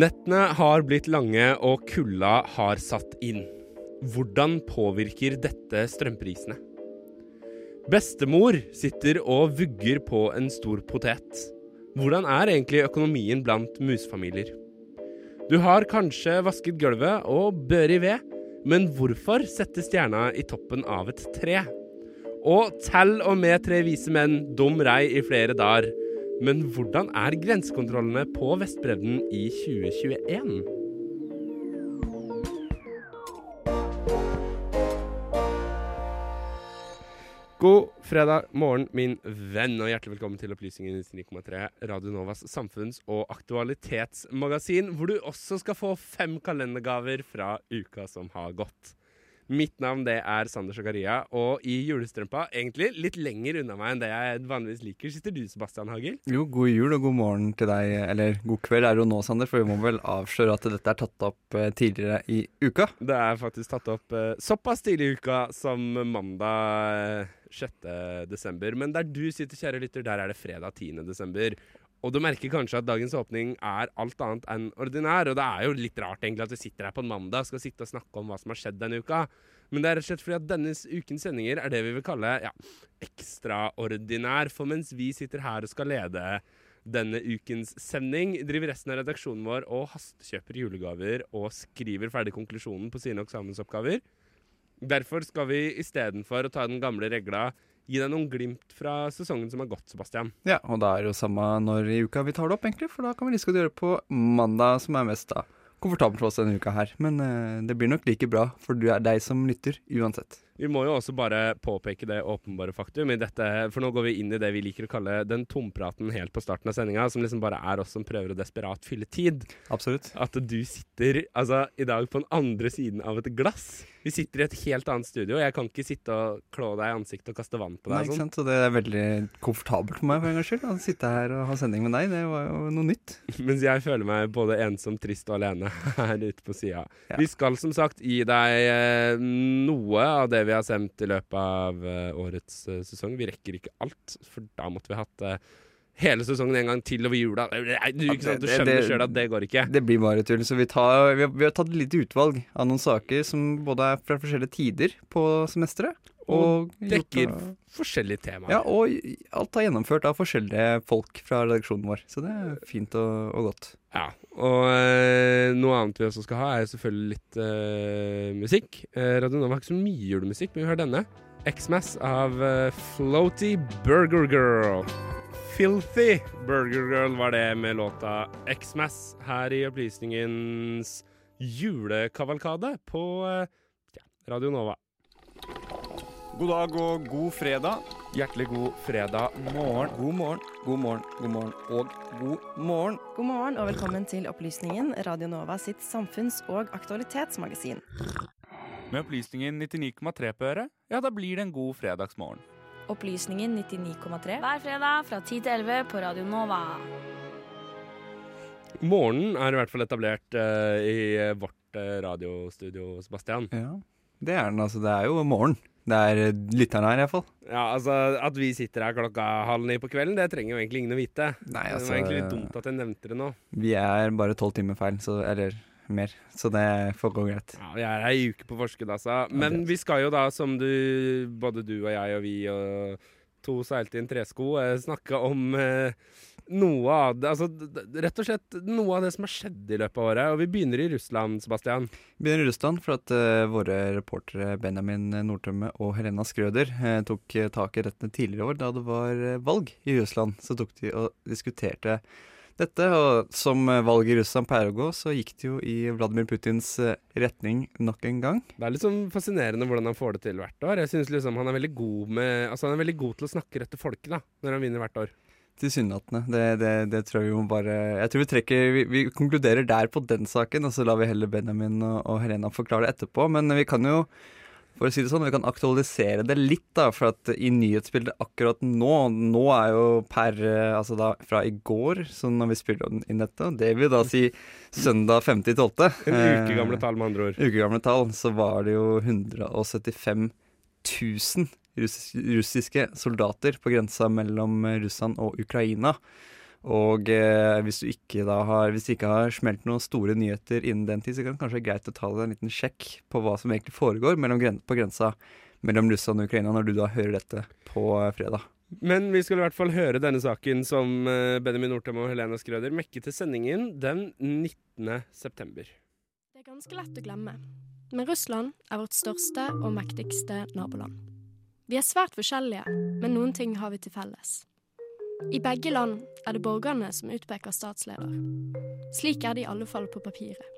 Nettene har blitt lange, og kulda har satt inn. Hvordan påvirker dette strømprisene? Bestemor sitter og vugger på en stor potet. Hvordan er egentlig økonomien blant musfamilier? Du har kanskje vasket gulvet og bør i ved, men hvorfor sette stjerna i toppen av et tre? Og tell og med tre vise menn, dum rei i flere dager. Men hvordan er grensekontrollene på Vestbredden i 2021? God fredag morgen, min venn, og hjertelig velkommen til Opplysningen 99,3, Radio Novas samfunns- og aktualitetsmagasin, hvor du også skal få fem kalendergaver fra uka som har gått. Mitt navn det er Sander Sakaria, og i julestrømpa, egentlig litt lenger unna meg enn det jeg vanligvis liker, sitter du, Sebastian Hagel. Jo, god jul og god morgen til deg, eller god kveld er det jo nå, Sander, for vi må vel avsløre at dette er tatt opp eh, tidligere i uka. Det er faktisk tatt opp eh, såpass tidlig i uka som mandag eh, 6. desember. Men der du sitter, kjære lytter, der er det fredag 10. desember. Og du merker kanskje at dagens åpning er alt annet enn ordinær. Og det er jo litt rart egentlig at vi sitter her på en mandag og skal sitte og snakke om hva som har skjedd denne uka. Men det er rett og slett fordi at denne ukens sendinger er det vi vil kalle ja, ekstraordinær. For mens vi sitter her og skal lede denne ukens sending, driver resten av redaksjonen vår og hastekjøper julegaver og skriver ferdig konklusjonen på sine eksamensoppgaver. Derfor skal vi istedenfor å ta den gamle regla gi deg noen glimt fra sesongen som har gått, Sebastian. Ja, og da er det jo samme når i uka vi tar det opp, egentlig, for da kan vi like godt gjøre det på mandag, som er mest da komfortabelt for oss denne uka her. Men uh, det blir nok like bra for du er deg som lytter, uansett. Vi må jo også bare påpeke det åpenbare faktum i dette, for nå går vi inn i det vi liker å kalle den tompraten helt på starten av sendinga, som liksom bare er oss som prøver å desperat fylle tid. Absolutt. At du sitter altså i dag på den andre siden av et glass. Vi sitter i et helt annet studio, og jeg kan ikke sitte og klå deg i ansiktet og kaste vann på deg. Nei, ikke sånn. sant? Og det er veldig komfortabelt for meg for en gangs skyld. Å sitte her og ha sending med deg, det var jo noe nytt. Mens jeg føler meg både ensom, trist og alene her ute på sida. Ja. Vi skal som sagt gi deg eh, noe av det vi har sendt i løpet av eh, årets eh, sesong. Vi rekker ikke alt, for da måtte vi hatt eh, hele sesongen en gang til over jula. Du, du skjønner sjøl at det går ikke. Det blir bare tull. Så vi, tar, vi, har, vi har tatt et lite utvalg av noen saker som både er fra forskjellige tider på semesteret. Og, og dekker av, forskjellige temaer. Ja, og alt er gjennomført av forskjellige folk fra redaksjonen vår. Så det er fint og, og godt. Ja, og øh, noe annet vi også skal ha, er selvfølgelig litt øh, musikk. Eh, Radio Nova har ikke så mye julemusikk, men vi har denne. X-Mass av uh, Floaty Burger Girl. Filthy Burger Girl var det med låta X-Mass her i Opplysningens julekavalkade på ja, Radio Nova. God dag og god fredag. Hjertelig god fredag morgen. God morgen, god morgen, god morgen og god morgen. God morgen og velkommen til Opplysningen, Radio Nova sitt samfunns- og aktualitetsmagasin. Med Opplysningen 99,3 på øret, ja, da blir det en god fredagsmorgen. Opplysningen 99,3 hver fredag fra 10 til 11 på Radio Nova. Morgenen er i hvert fall etablert uh, i vårt uh, radiostudio, Sebastian. Ja, det er den. Altså, det er jo morgen. Det er uh, lytterne her, iallfall. Ja, altså At vi sitter her klokka halv ni på kvelden, det trenger jo egentlig ingen å vite. Nei, altså, det var egentlig litt dumt at jeg nevnte det nå. Vi er bare tolv timer feil, så Eller mer. Så det får gå greit. Ja, Vi er ei uke på forskudd, altså. Men vi skal jo da, som du, både du og jeg og vi og to seilte i en tresko, eh, snakke om eh, noe av det Altså rett og slett noe av det som har skjedd i løpet av året. Og vi begynner i Russland, Sebastian. Vi begynner i Russland for at uh, våre reportere Benjamin Nordtømme og Helena Skrøder uh, tok tak i rettene tidligere i år, da det var valg i Russland. Så tok de og diskuterte dette. Og som valget i Russland pleier å gå, så gikk det jo i Vladimir Putins eh, retning nok en gang. Det er litt sånn fascinerende hvordan han får det til hvert år. Jeg synes liksom han er veldig god med Altså han er veldig god til å snakke rett til folket da, når han vinner hvert år. Tilsynelatende. Det, det, det, tror jeg vi må bare Jeg tror vi trekker vi, vi, konkluderer der på den saken, og så lar vi heller Benjamin og, og Helena forklare det etterpå. Men vi kan jo for å si det sånn, Vi kan aktualisere det litt, da, for at i nyhetsbildet akkurat nå Nå er jo per Altså da fra i går, så når vi spiller inn dette, det vil da si søndag 5.12. En uke gamle tall, med andre ord. Eh, uke gamle tall, så var det jo 175 000 russiske soldater på grensa mellom Russland og Ukraina. Og eh, hvis du ikke da har Hvis det ikke har smelt noen store nyheter innen den tid, så kan det kanskje være greit å ta deg en liten sjekk på hva som egentlig foregår gren på grensa mellom Russland og Ukraina, når du da hører dette på eh, fredag. Men vi skal i hvert fall høre denne saken som eh, Benjamin Nortem og Helena Skrøder mekket til sendingen den 19. september. Det er ganske lett å glemme, men Russland er vårt største og mektigste naboland. Vi er svært forskjellige, men noen ting har vi til felles. I begge land er det borgerne som utpeker statsleder. Slik er det i alle fall på papiret.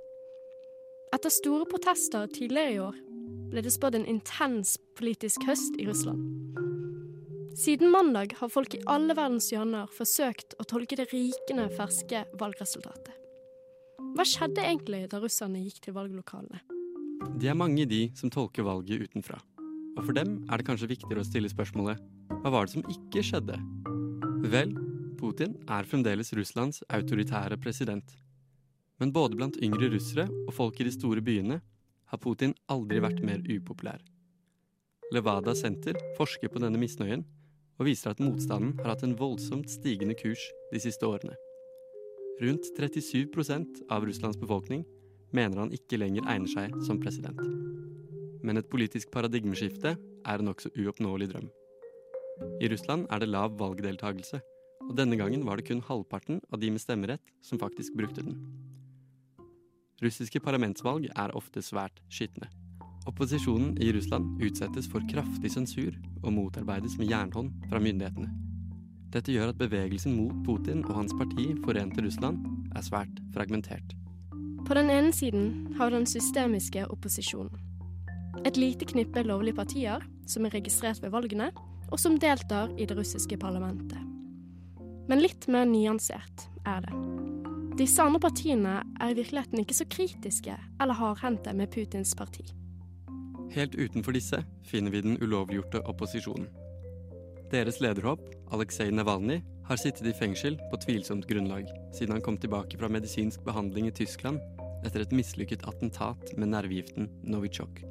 Etter store protester tidligere i år ble det spådd en intens politisk høst i Russland. Siden mandag har folk i alle verdens hjørner forsøkt å tolke det rikende ferske valgresultatet. Hva skjedde egentlig da russerne gikk til valglokalene? Det er mange de som tolker valget utenfra. Og for dem er det kanskje viktigere å stille spørsmålet hva var det som ikke skjedde? Vel, Putin er fremdeles Russlands autoritære president. Men både blant yngre russere og folk i de store byene har Putin aldri vært mer upopulær. Levada Senter forsker på denne misnøyen og viser at motstanden har hatt en voldsomt stigende kurs de siste årene. Rundt 37% av Russlands befolkning mener han ikke lenger egner seg som president. Men et politisk paradigmeskifte er en nokså uoppnåelig drøm. I Russland er det lav valgdeltagelse, og denne gangen var det kun halvparten av de med stemmerett som faktisk brukte den. Russiske parlamentsvalg er ofte svært skitne. Opposisjonen i Russland utsettes for kraftig sensur og motarbeides med jernhånd fra myndighetene. Dette gjør at bevegelsen mot Putin og hans parti Forente Russland er svært fragmentert. På den ene siden har vi den systemiske opposisjonen. Et lite knippe lovlige partier som er registrert ved valgene, og som deltar i det russiske parlamentet. Men litt mer nyansert er det. Disse andre partiene er i virkeligheten ikke så kritiske eller hardhendte med Putins parti. Helt utenfor disse finner vi den ulovliggjorte opposisjonen. Deres lederhåp, Aleksej Navalnyj, har sittet i fengsel på tvilsomt grunnlag siden han kom tilbake fra medisinsk behandling i Tyskland etter et mislykket attentat med nervegiften Novichok.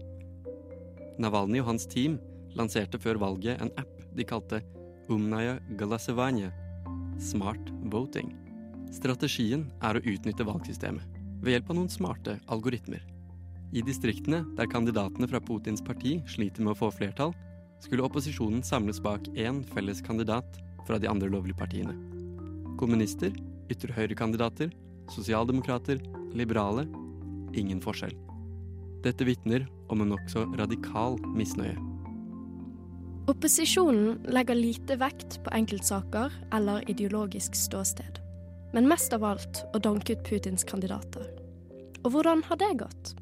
Navalnyj og hans team lanserte før valget en app de kalte Umnaya Galasevanya, Smart Voting. Strategien er å utnytte valgsystemet ved hjelp av noen smarte algoritmer. I distriktene der kandidatene fra Putins parti sliter med å få flertall, skulle opposisjonen samles bak én felles kandidat fra de andre lovlige partiene. Kommunister, ytre høyre-kandidater, sosialdemokrater, liberale ingen forskjell. Dette vitner om en nokså radikal misnøye. Opposisjonen legger lite vekt på enkeltsaker eller ideologisk ståsted, men mest av alt å danke ut Putins kandidater. Og hvordan har det gått?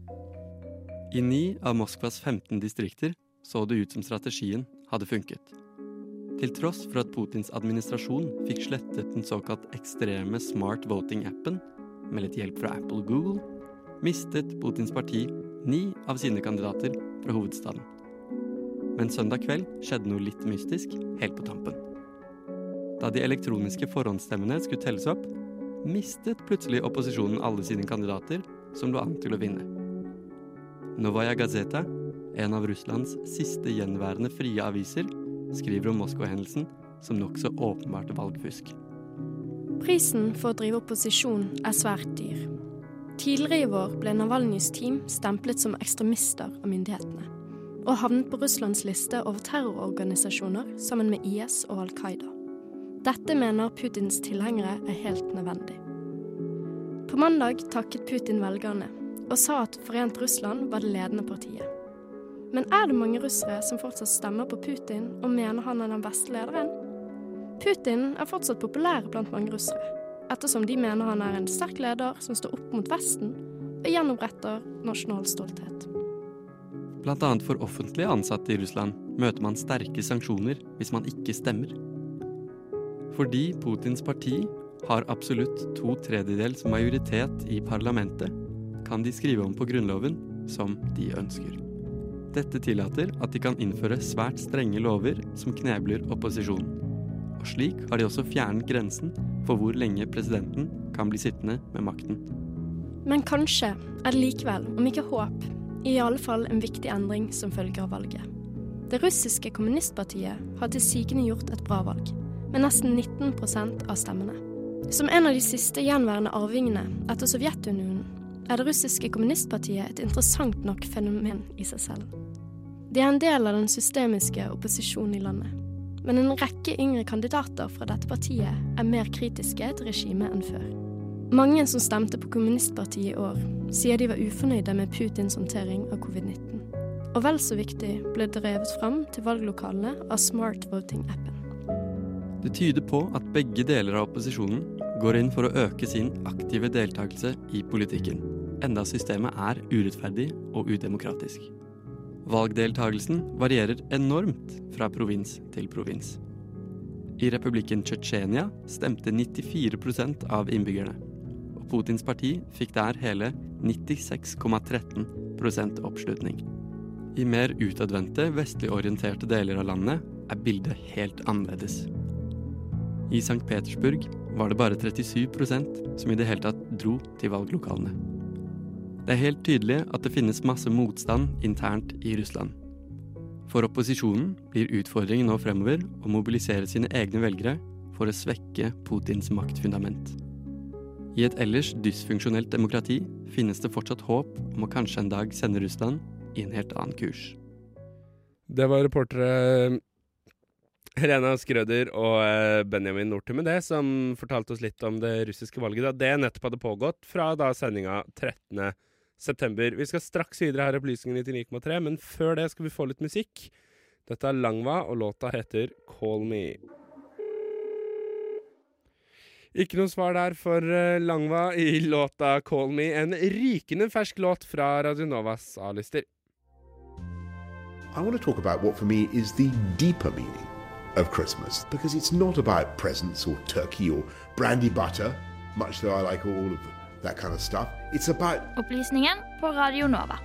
I ni av Moskvas 15 distrikter så det ut som strategien hadde funket. Til tross for at Putins administrasjon fikk slettet den såkalt ekstreme smart voting-appen med litt hjelp fra Apple og Google, mistet Putins parti ni av sine kandidater fra hovedstaden. Men søndag kveld skjedde noe litt mystisk helt på tampen. Da de elektroniske forhåndsstemmene skulle telles opp, mistet plutselig opposisjonen alle sine kandidater som lå an til å vinne. Novaja Gazeta, en av Russlands siste gjenværende frie aviser, skriver om Moskva-hendelsen som nokså åpenbart valgfusk. Prisen for å drive opposisjon er svært dyr. Tidligere i vår ble Navalnyjs team stemplet som ekstremister av myndighetene og havnet på Russlands liste over terrororganisasjoner sammen med IS og Al Qaida. Dette mener Putins tilhengere er helt nødvendig. På mandag takket Putin velgerne og sa at Forent Russland var det ledende partiet. Men er det mange russere som fortsatt stemmer på Putin og mener han er den beste lederen? Putin er fortsatt populær blant mange russere, ettersom de mener han er en sterk leder som står opp mot Vesten og gjenoppretter nasjonal stolthet. Blant annet for offentlig ansatte i Russland møter man sterke sanksjoner hvis man ikke stemmer. Fordi Putins parti har absolutt to tredjedels majoritet i parlamentet, kan de skrive om på grunnloven som de ønsker. Dette tillater at de kan innføre svært strenge lover som knebler opposisjonen. Og slik har de også fjernet grensen for hvor lenge presidenten kan bli sittende med makten. Men kanskje er det likevel, om ikke håp, i alle fall en viktig endring som følge av valget. Det russiske kommunistpartiet har til sigende gjort et bra valg, med nesten 19% av stemmene. Som en av de siste gjenværende arvingene etter Sovjetunionen er det russiske kommunistpartiet et interessant nok fenomen i seg selv. De er en del av den systemiske opposisjonen i landet. Men en rekke yngre kandidater fra dette partiet er mer kritiske til regimet enn før. Mange som stemte på kommunistpartiet i år, sier de var ufornøyde med Putins håndtering av covid-19. Og vel så viktig ble det drevet fram til valglokalene av Smart Voting-appen. Det tyder på at begge deler av opposisjonen går inn for å øke sin aktive deltakelse i politikken, enda systemet er urettferdig og udemokratisk. Valgdeltagelsen varierer enormt fra provins til provins. I republikken Tsjetsjenia stemte 94% av innbyggerne, og Putins parti fikk der hele 96,13% oppslutning. I mer utadvendte, vestlig orienterte deler av landet er bildet helt annerledes. I St. Petersburg var det bare 37% som i det hele tatt dro til valglokalene. Det er helt tydelig at det finnes masse motstand internt i Russland. For opposisjonen blir utfordringen nå fremover å mobilisere sine egne velgere for å svekke Putins maktfundament. I et ellers dysfunksjonelt demokrati finnes det fortsatt håp om å kanskje en dag sende Russland i en helt annen kurs. Det var reportere Helena Skrøder og eh, Benjamin Norte med det, som fortalte oss litt om det russiske valget da det nettopp hadde pågått fra da sendinga 13. september. Vi skal straks videre her i Opplysningen 99,3, men før det skal vi få litt musikk. Dette er Langva, og låta heter Call Me. Ikke noe svar der for eh, Langva i låta Call Me, en rykende fersk låt fra Radio Novas A-lister. I want to talk about what for me is the deeper meaning of Christmas because it's not about presents or turkey or brandy butter, much though I like all of that kind of stuff. It's about Opplysningen på Radio Nova.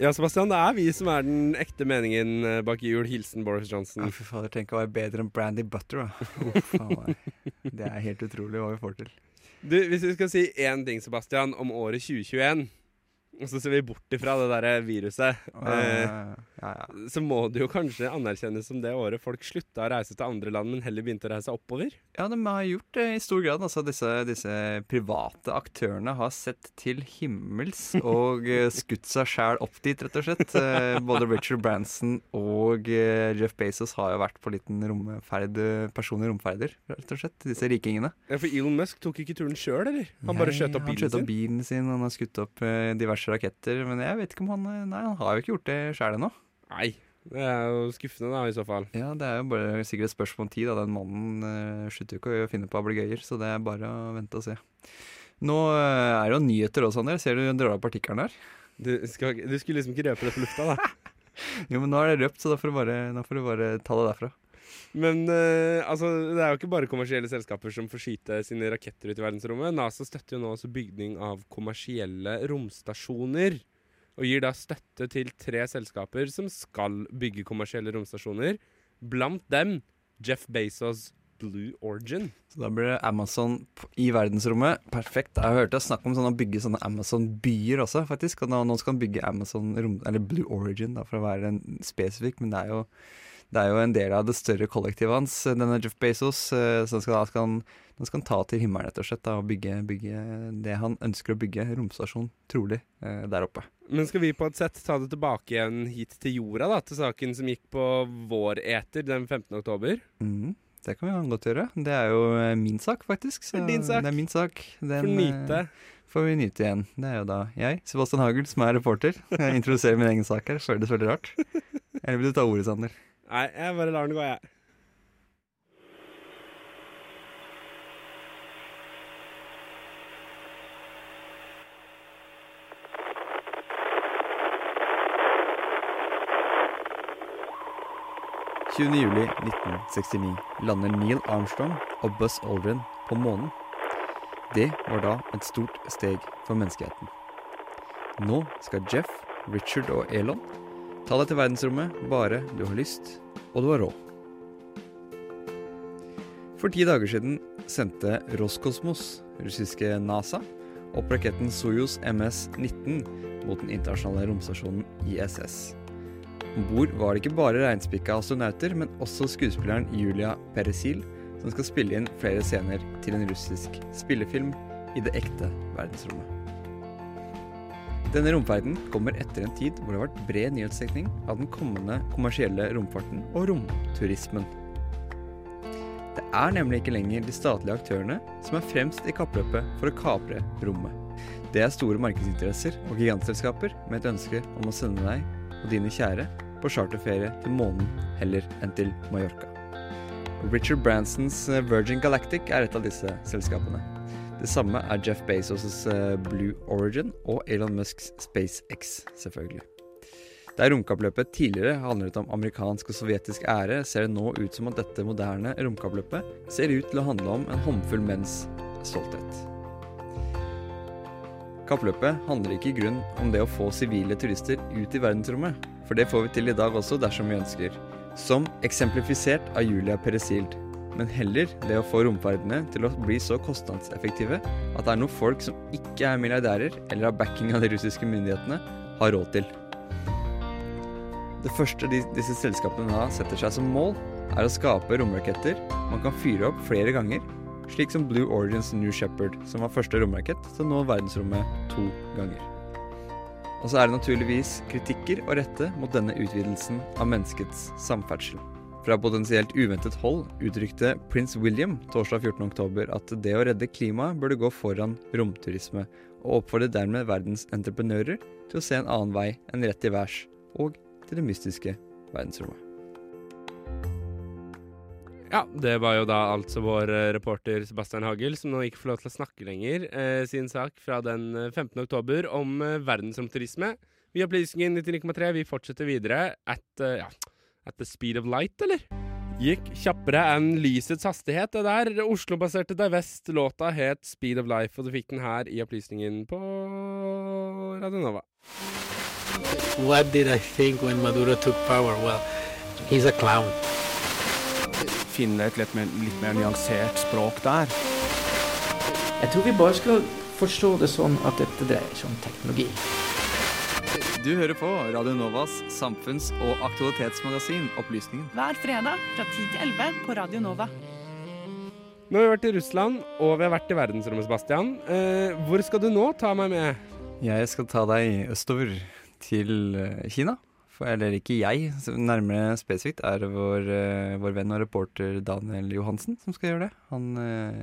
Ja, Sebastian, det er vi som er den ekte meningen eh, bak jul. Hilsen Boris Johnson. Ja, for fy fader, tenk å være bedre enn Brandy Butter, da. Det er helt utrolig hva vi får til. Du, Hvis vi skal si én ting, Sebastian, om året 2021, og så ser vi bort ifra det derre viruset, ja, ja, ja. Så må det jo kanskje anerkjennes som det året folk slutta å reise til andre land, men heller begynte å reise oppover? ja, de har gjort det i stor grad. Altså, disse, disse private aktørene har sett til himmels og eh, skutt seg sjæl opp dit, rett og slett. Eh, Både Richard Branson og eh, Jeff Bezos har jo vært på liten romferd, personlige romferder, rett og slett. Disse rikingene. Ja, For Elon Musk tok ikke turen sjøl, eller? Han bare skjøt opp Han bilen skjøt opp sin? bilen sin, han har skutt opp diverse raketter. Men jeg vet ikke om han Nei, han har jo ikke gjort det sjæl ennå. Nei. Det er jo skuffende, da, i så fall. Ja, det er jo bare sikkert et spørsmål om tid. Da. Den mannen uh, slutter jo ikke å finne på ablegøyer, så det er bare å vente og se. Nå uh, er det jo nyheter også, Anders Ser du drar av partikkelen der? Du, skal, du skulle liksom ikke røpe det på lufta, da. Jo, men nå er det røpt, så da får du bare, får du bare ta det derfra. Men uh, altså, det er jo ikke bare kommersielle selskaper som får skyte sine raketter ut i verdensrommet. NASA støtter jo nå også bygning av kommersielle romstasjoner. Og gir da støtte til tre selskaper som skal bygge kommersielle romstasjoner. Blant dem Jeff Bezos Blue Origin. Så da blir det Amazon i verdensrommet. Perfekt. Jeg har hørt deg snakke om sånn å bygge sånne Amazon-byer også, faktisk. Og nå, skal man bygge Amazon eller Blue Origin, da, for å være spesifikk. Men det er jo det er jo en del av det større kollektivet hans, denne Jeff Bezos. eh, Så han skal, skal, han skal ta til himmelen rett og slett da, og bygge, bygge det han ønsker å bygge. Romstasjon, trolig, eh, der oppe. Men skal vi på et sett ta det tilbake igjen hit til jorda, da, til saken som gikk på vår eter den 15. oktober? Mhm, det kan vi godt gjøre. Det er jo eh, min sak, faktisk. Så din sak. Det er min sak. Den, For nyte. eh, får vi nyte igjen. Det er jo da jeg, Sebastian Hagel, som er reporter. Jeg introduserer min egen sak her. Føles veldig rart. Eller vil du ta ordet, Sander? Nei, jeg bare lar den gå, jeg. juli 1969 lander Neil Armstrong og Buzz Aldrin på månen. Det var da et stort steg for menneskeheten. Nå skal Jeff, Richard og Elon ta deg til verdensrommet bare du har lyst og du har råd. For ti dager siden sendte Roskosmos, russiske NASA, opp raketten Soyuz MS-19 mot den internasjonale romstasjonen ISS. Om bord var det ikke bare reinspikka astronauter, men også skuespilleren Julia Peresil, som skal spille inn flere scener til en russisk spillefilm i det ekte verdensrommet. Denne romferden kommer etter en tid hvor det har vært bred nyhetsdekning av den kommende kommersielle romfarten og romturismen. Det er nemlig ikke lenger de statlige aktørene som er fremst i kappløpet for å kapre rommet. Det er store markedsinteresser og gigantselskaper med et ønske om å sende deg og dine kjære på charterferie til månen heller enn til Mallorca. Richard Bransons Virgin Galactic er et av disse selskapene. Det samme er Jeff Bezos' eh, Blue Origin og Elon Musks SpaceX, selvfølgelig. Der romkappløpet tidligere handlet om amerikansk og sovjetisk ære, ser det nå ut som at dette moderne romkappløpet ser ut til å handle om en håndfull menns stolthet. Kappløpet handler ikke i grunn om det å få sivile turister ut i verdensrommet, for det får vi til i dag også dersom vi ønsker. Som eksemplifisert av Julia Peresild. Men heller det å få romferdene til å bli så kostnadseffektive at det er noe folk som ikke er milliardærer eller har backing av de russiske myndighetene, har råd til. Det første de, disse selskapene da setter seg som mål, er å skape romraketter man kan fyre opp flere ganger, slik som Blue Origins New Shepherd, som var første romrakett til å nå verdensrommet to ganger. Og så er det naturligvis kritikker å rette mot denne utvidelsen av menneskets samferdsel. Fra potensielt uventet hold uttrykte prins William torsdag 14.10 at det å redde klimaet burde gå foran romturisme, og oppfordret dermed verdens entreprenører til å se en annen vei enn rett til værs, og til det mystiske verdensrommet. Ja, det var jo da altså vår eh, reporter Sebastian Hagel, som nå ikke får lov til å snakke lenger, eh, sin sak fra den eh, 15. oktober om eh, verdensromturisme. Vi har Opplysningen 99,3. Vi fortsetter videre at, eh, ja, at the speed of light, eller? Gikk kjappere enn lysets hastighet, det der. Oslo-baserte Divest. Låta het Speed of Life, og du fikk den her i Opplysningen på Radio Nova. What did I think when Maduro took power? Well, he's a clown. Finne et litt mer, litt mer nyansert språk der. Jeg tror vi bare skal forstå det sånn at dette dreier seg om teknologi. Du hører på Radio Novas samfunns- og aktualitetsmagasin Opplysningen. Hver fredag fra 10 til 11 på Radio Nova. Nå har vi vært i Russland, og vi har vært i verdensrommet, Sebastian. Eh, hvor skal du nå ta meg med? Jeg skal ta deg østover til eh, Kina. For, eller ikke jeg, så nærmere spesifikt er det vår, eh, vår venn og reporter Daniel Johansen som skal gjøre det. Han eh,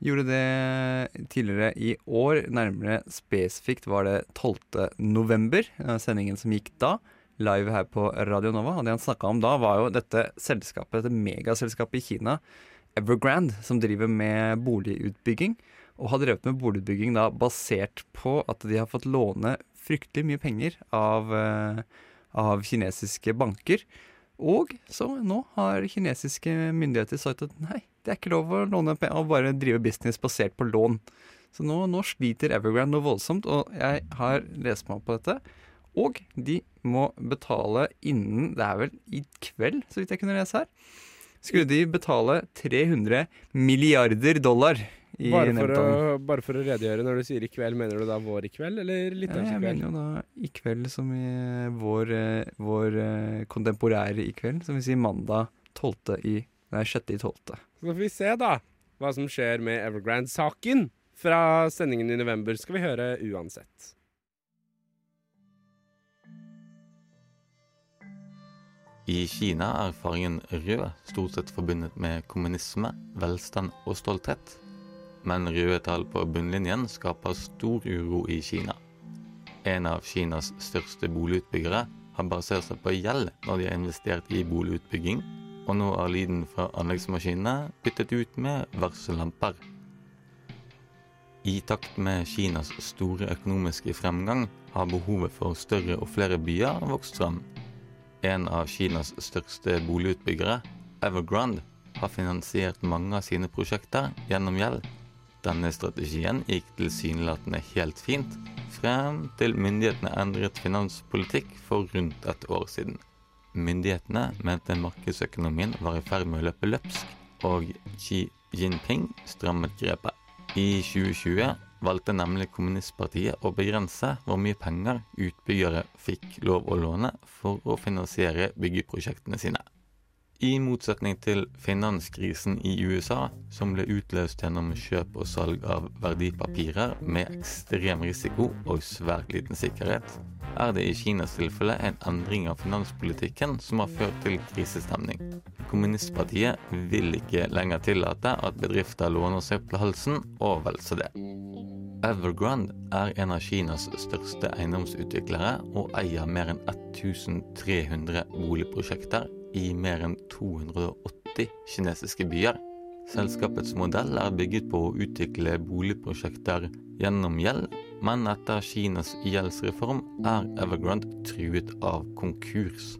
gjorde det tidligere i år. Nærmere spesifikt var det 12. november, eh, sendingen som gikk da. Live her på Radio Nova. Og det han snakka om da, var jo dette selskapet, dette megaselskapet i Kina, Evergrande, som driver med boligutbygging. Og har drevet med boligutbygging da basert på at de har fått låne fryktelig mye penger av eh, av kinesiske banker. Og så nå har kinesiske myndigheter sagt at nei, det er ikke lov å låne penger og bare drive business basert på lån. Så nå, nå sliter Evergrande noe voldsomt, og jeg har lest meg opp på dette. Og de må betale innen Det er vel i kveld, så vidt jeg kunne lese her. Skulle de betale 300 milliarder dollar i Bare for, å, bare for å redegjøre, når du sier i kveld, mener du da vår i kveld, eller litt Ja, jeg kveld? mener jo da i kveld som i vår, eh, vår eh, kontemporære i kveld, som vil si mandag 12. i Nei, 6. i 12. Så får vi se, da, hva som skjer med Evergrande-saken. Fra sendingen i november skal vi høre uansett. I Kina er fargen rød stort sett forbundet med kommunisme, velstand og stolthet. Men røde tall på bunnlinjen skaper stor uro i Kina. En av Kinas største boligutbyggere har basert seg på gjeld når de har investert i boligutbygging, og nå er lyden fra anleggsmaskinene byttet ut med varsellamper. I takt med Kinas store økonomiske fremgang har behovet for større og flere byer vokst fram. En av Kinas største boligutbyggere, Evergrande, har finansiert mange av sine prosjekter gjennom gjeld. Denne strategien gikk tilsynelatende helt fint, frem til myndighetene endret finanspolitikk for rundt et år siden. Myndighetene mente markedsøkonomien var i ferd med å løpe løpsk, og Xi Jinping strammet grepet. I 2020 valgte nemlig kommunistpartiet å begrense hvor mye penger utbyggere fikk lov å låne for å finansiere byggeprosjektene sine. I motsetning til finanskrisen i USA, som ble utløst gjennom kjøp og salg av verdipapirer med ekstrem risiko og svært liten sikkerhet, er det i Kinas tilfelle en endring av finanspolitikken som har ført til krisestemning. Kommunistpartiet vil ikke lenger tillate at bedrifter låner seg på halsen, og vel så det. Evergrande er en av Kinas største eiendomsutviklere og eier mer enn 1300 boligprosjekter i mer enn 280 kinesiske byer. Selskapets modell er bygget på å utvikle boligprosjekter gjennom gjeld, men etter Kinas gjeldsreform er Evergrande truet av konkurs.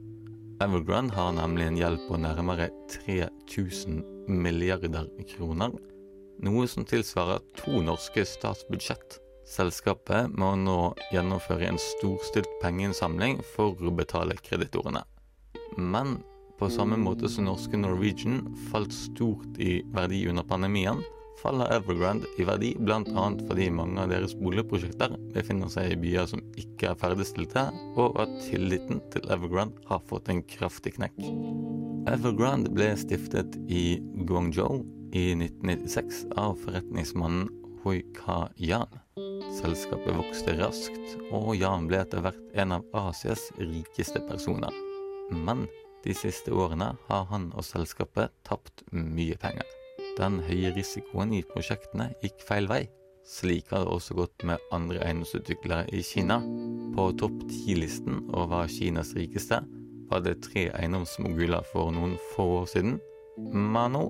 Evergrande har nemlig en gjeld på nærmere 3000 milliarder kroner, noe som tilsvarer to norske statsbudsjett. Selskapet må nå gjennomføre en storstilt pengeinnsamling for å betale kreditorene. Men på samme måte som norske Norwegian falt stort i verdi under pandemien, faller Evergrande i verdi bl.a. fordi mange av deres boligprosjekter befinner seg i byer som ikke er ferdigstilte, og at tilliten til Evergrande har fått en kraftig knekk. Evergrande ble stiftet i Guangzhou i 1996 av forretningsmannen Hui Ka Yan. Selskapet vokste raskt, og Yan ble etter hvert en av Asias rikeste personer. Men de siste årene har han og selskapet tapt mye penger. Den høye risikoen i prosjektene gikk feil vei. Slik har det også gått med andre eiendomsutviklere i Kina. På topp ti-listen over Kinas rikeste var det tre eiendomsmoguler for noen få år siden, men nå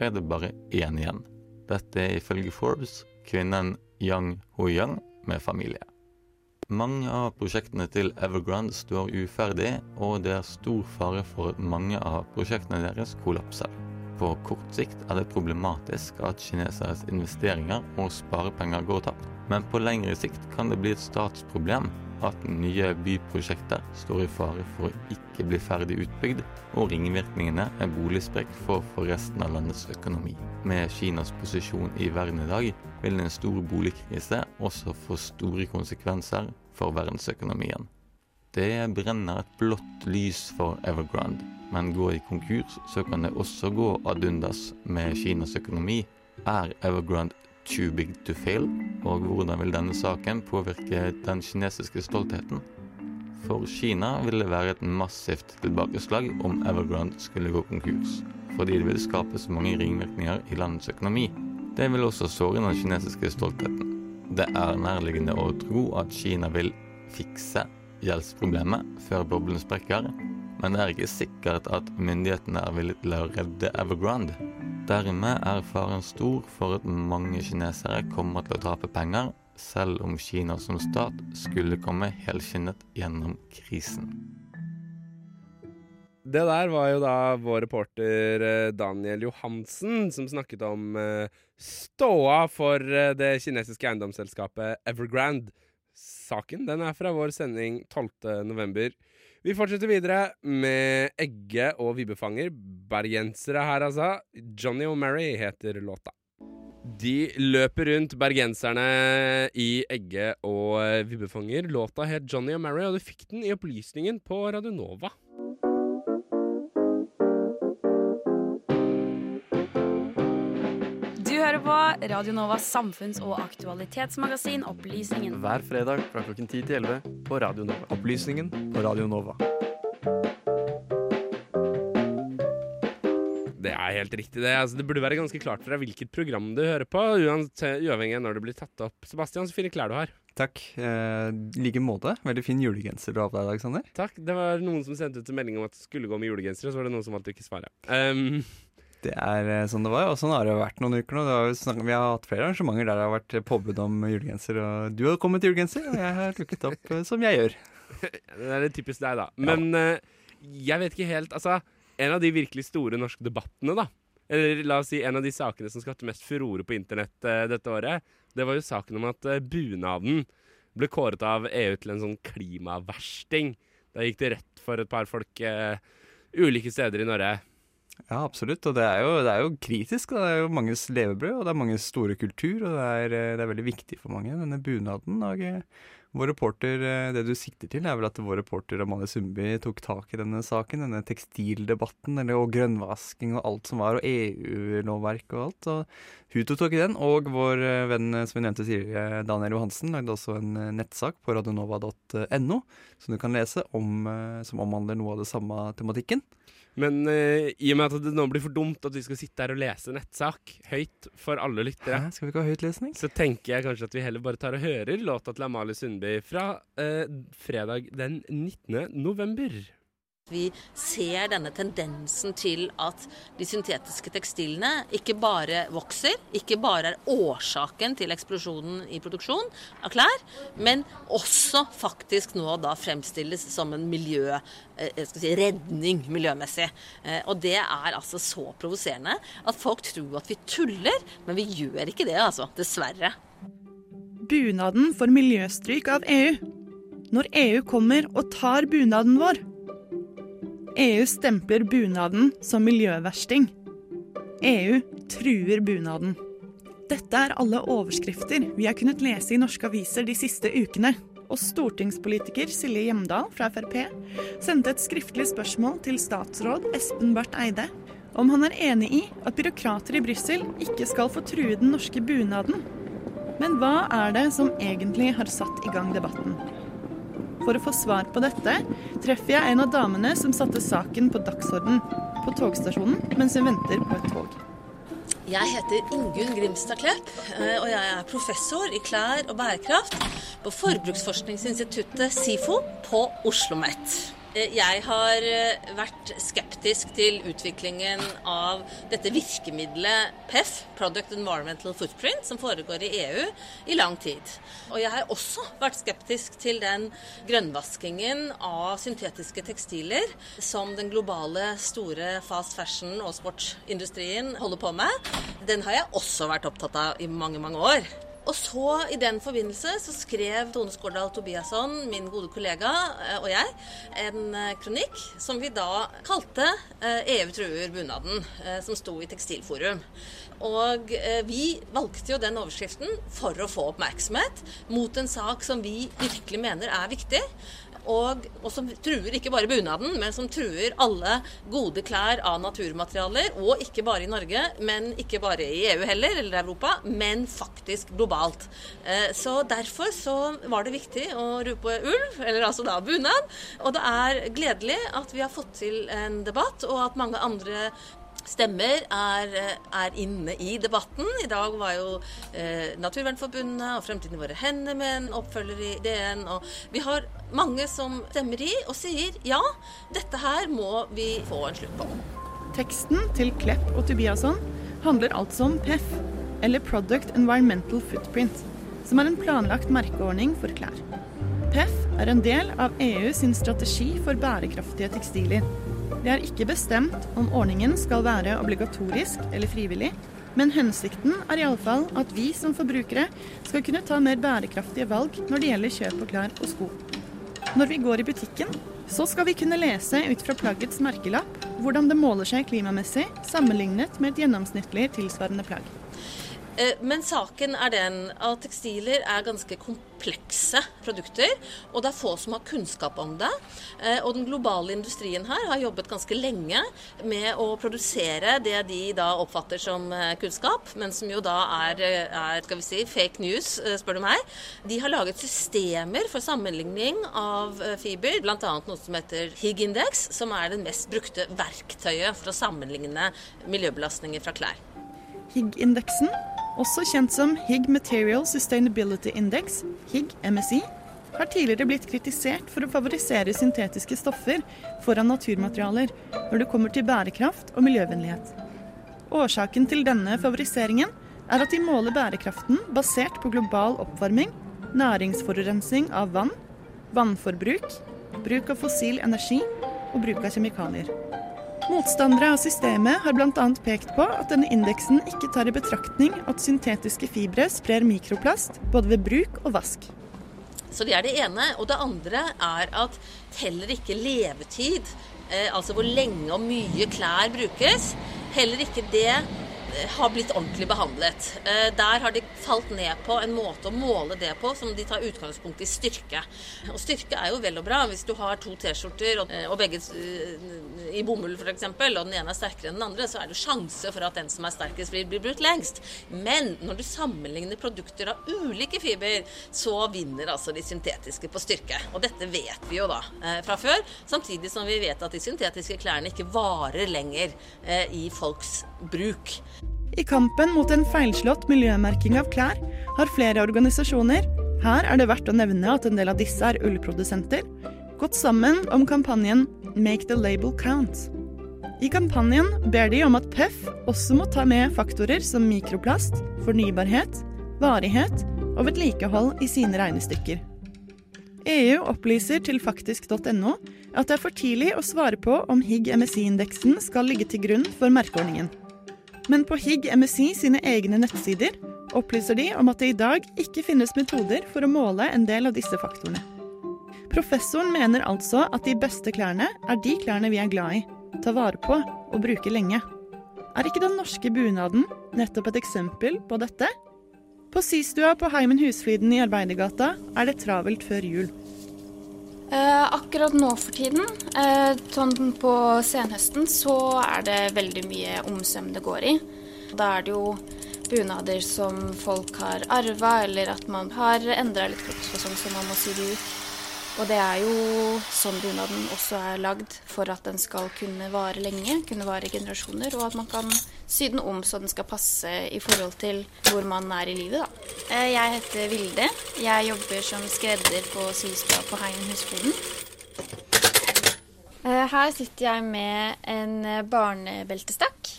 er det bare én igjen. Dette er ifølge Forbes kvinnen Yang Huyang med familie. Mange av prosjektene til Evergrande står uferdig, og det er stor fare for at mange av prosjektene deres kollapser. På kort sikt er det problematisk at kineseres investeringer og sparepenger går tapt, men på lengre sikt kan det bli et statsproblem at nye byprosjekter står i fare for å ikke bli ferdig utbygd, og ringvirkningene er boligsprekk for, for resten av landets økonomi. Med Kinas posisjon i verden i dag vil en stor boligkrise også få store konsekvenser for verdensøkonomien. Det brenner et blått lys for Evergrande, men går i konkurs, så kan det også gå ad undas med Kinas økonomi. Er Evergrande too big to fail? Og hvordan vil denne saken påvirke den kinesiske stoltheten? For Kina vil det være et massivt tilbakeslag om Evergrande skulle gå konkurs, fordi det vil skape så mange ringvirkninger i landets økonomi. Det vil også såre den kinesiske stoltheten. Det er nærliggende å tro at Kina vil fikse gjeldsproblemet før boblen sprekker, men det er ikke sikkert at myndighetene er villige til å redde Evergrande. Dermed er faren stor for at mange kinesere kommer til å tape penger, selv om Kina som stat skulle komme helskinnet gjennom krisen. Det der var jo da vår reporter eh, Daniel Johansen som snakket om uh, ståa for uh, det kinesiske eiendomsselskapet Evergrande. Saken den er fra vår sending 12.11. Vi fortsetter videre med Egge og Vibbefanger. Bergensere her, altså. Johnny O'Mary heter låta. De løper rundt, bergenserne i Egge og Vibbefanger. Låta het Johnny O'Mary, og du fikk den i opplysningen på Radionova. På Radio Novas samfunns- og aktualitetsmagasin Opplysningen. Hver fredag fra klokken 10 til 11 på Radio Nova. Opplysningen på Radio Nova. Det er helt riktig, det. Altså, det burde være ganske klart for deg hvilket program du hører på, uavhengig av når det blir tatt opp. Sebastian, så fine klær du har. Takk. Eh, like måte. Veldig fin julegenser du har på deg i dag, Sander. Takk. Det var noen som sendte ut en melding om at det skulle gå med julegenser, og så var det noen som valgte ikke svare. Um, Det er eh, sånn det var, og sånn har det vært noen uker nå. Det snakket, vi har hatt flere arrangementer der det har vært påbud om julegenser. Og du har kommet til julegenser, og jeg har dukket opp eh, som jeg gjør. det er litt typisk deg, da. Men ja. jeg vet ikke helt Altså, en av de virkelig store norske debattene, da, eller la oss si en av de sakene som skapte mest furore på internett uh, dette året, det var jo saken om at uh, bunaden ble kåret av EU til en sånn klimaversting. Da gikk det rett for et par folk uh, ulike steder i Norge. Ja, absolutt. Og det er jo, det er jo kritisk. Det er jo manges levebrød, og det er manges store kultur. Og det er, eh, det er veldig viktig for mange, denne bunaden. Og eh, vår reporter, eh, Det du sikter til, er vel at vår reporter Amalie Sundby tok tak i denne saken. Denne tekstildebatten eller, og grønnvasking og alt som var, og EU-lovverk og alt. Og hun tok tak i den. Og vår venn som vi nevnte tidligere, Daniel Johansen, lagde også en nettsak på radionova.no som du kan lese, om, som omhandler noe av det samme tematikken. Men uh, i og med at det nå blir for dumt at vi skal sitte her og lese nettsak høyt for alle lyttere, Hæ? Skal vi ikke ha høytlesning? så tenker jeg kanskje at vi heller bare tar og hører låta til Amalie Sundby fra uh, fredag den 19. november. Vi ser denne tendensen til at de syntetiske tekstilene ikke bare vokser, ikke bare er årsaken til eksplosjonen i produksjon av klær, men også faktisk nå da fremstilles som en miljø, eh, si, redning miljømessig. Eh, og det er altså så provoserende at folk tror at vi tuller, men vi gjør ikke det, altså. Dessverre. Bunaden for miljøstryk av EU. Når EU kommer og tar bunaden vår, EU stempler bunaden som miljøversting. EU truer bunaden. Dette er alle overskrifter vi har kunnet lese i norske aviser de siste ukene. Og stortingspolitiker Silje Hjemdal fra Frp sendte et skriftlig spørsmål til statsråd Espen Barth Eide om han er enig i at byråkrater i Brussel ikke skal få true den norske bunaden. Men hva er det som egentlig har satt i gang debatten? For å få svar på dette treffer jeg en av damene som satte saken på dagsorden på togstasjonen mens hun venter på et tog. Jeg heter Ingunn Grimstad Klepp, eh, og jeg er professor i klær og bærekraft på Forbruksforskningsinstituttet SIFO på Oslo OsloMet. Eh, jeg har eh, vært skeptisk til utviklingen av dette virkemidlet PEF, Product Environmental Footprint, som foregår i EU i lang tid. Og jeg har også vært skeptisk til den grønnvaskingen av syntetiske tekstiler som den globale store fast fashion- og sportsindustrien holder på med. Den har jeg også vært opptatt av i mange, mange år. Og så I den forbindelse så skrev Tone Skårdal Tobiasson, min gode kollega, eh, og jeg en eh, kronikk som vi da kalte EU eh, truer bunaden, som sto i Tekstilforum. Og vi valgte jo den overskriften for å få oppmerksomhet mot en sak som vi virkelig mener er viktig og, og, som truer ikke bare bunaden, men som truer alle gode klær av naturmaterialer. Og ikke bare i Norge, men ikke bare i EU heller, eller Europa, men faktisk globalt. Eh, så derfor så var det viktig å rope ulv, eller altså da bunad. Og det er gledelig at vi har fått til en debatt, og at mange andre stemmer er, er, inne i debatten. I dag var jo eh, Naturvernforbundet og Fremtiden i våre hender med en oppfølger i DN. Og vi har mange som stemmer i og sier ja, dette her må vi få en slutt på. Teksten til Klepp og Tobiasson handler altså om PEF, eller Product Environmental Footprint, som er en planlagt merkeordning for klær. PEF er en del av EU sin strategi for bærekraftige tekstiler det er ikke bestemt om ordningen skal være obligatorisk eller frivillig, men hensikten er iallfall at vi som forbrukere skal kunne ta mer bærekraftige valg når det gjelder kjøp av klær og sko. Når vi går i butikken, så skal vi kunne lese ut fra plaggets merkelapp hvordan det måler seg klimamessig sammenlignet med et gjennomsnittlig tilsvarende plagg. Eh, men saken er den at tekstiler er ganske komplekse produkter, og det er få som har kunnskap om det. Eh, og den globale industrien her har jobbet ganske lenge med å produsere det de da oppfatter som eh, kunnskap, men som jo da er, er skal vi si, fake news, spør du meg. De har laget systemer for sammenligning av fiber, bl.a. noe som heter HIG-indeks, som er det mest brukte verktøyet for å sammenligne miljøbelastninger fra klær. HIG-indeksen også kjent som Hig Material Sustainability Index, HIG MSI, har tidligere blitt kritisert for å favorisere syntetiske stoffer foran naturmaterialer når det kommer til bærekraft og miljøvennlighet. Årsaken til denne favoriseringen er at de måler bærekraften basert på global oppvarming, næringsforurensning av vann, vannforbruk, bruk av fossil energi og bruk av kjemikalier. Motstandere av systemet har bl.a. pekt på at denne indeksen ikke tar i betraktning at syntetiske fibre sprer mikroplast både ved bruk og vask. Så Det er det ene. Og det andre er at heller ikke levetid eh, altså hvor lenge og mye klær brukes, heller ikke det har blitt ordentlig behandlet. Eh, Der har de falt ned på en måte å måle det på som de tar utgangspunkt i styrke. Og styrke er jo vel og bra hvis du har to T-skjorter og, begge eh, i bomull f.eks., og den ene er sterkere enn den andre, så er det sjanse for at den som er sterkest, blir, blir brukt lengst. Men når du sammenligner produkter av ulike fiber, så vinner altså de syntetiske på styrke. Og dette vet vi jo da eh, fra før, samtidig som vi vet at de syntetiske klærne ikke varer lenger i folks bruk. I kampen mot en feilslått miljømerking av klær har flere organisasjoner, her er det verdt å nevne at en del av disse er ullprodusenter, gått sammen om kampanjen Make the label count. I kampanjen ber de om at PEF også må ta med faktorer som mikroplast, fornybarhet, varighet og vedlikehold i sine regnestykker. EU opplyser til faktisk.no at det er for tidlig å svare på om HIG-MSI-indeksen skal ligge til grunn for merkeordningen. Men på HIG MSI sine egne nettsider opplyser de om at det i dag ikke finnes metoder for å måle en del av disse faktorene. Professoren mener altså at de beste klærne er de klærne vi er glad i, tar vare på og bruker lenge. Er ikke den norske bunaden nettopp et eksempel på dette? På systua på Heimen Husfliden i Arbeidergata er det travelt før jul. Eh, akkurat nå for tiden, eh, sånn på senhøsten, så er det veldig mye omsøm det går i. Da er det jo bunader som folk har arva, eller at man har endra litt kroppsfasong, så man må sy det ut. Og det er jo sånn bunaden også er lagd, for at den skal kunne vare lenge, kunne vare i generasjoner, og at man kan sy den om så den skal passe i forhold til hvor man er i livet, da. Eh, Jeg heter Vilde. Jeg jobber som skredder på systua på Heien Husfliden. Eh, Her sitter jeg med en eh, barnebeltestakk.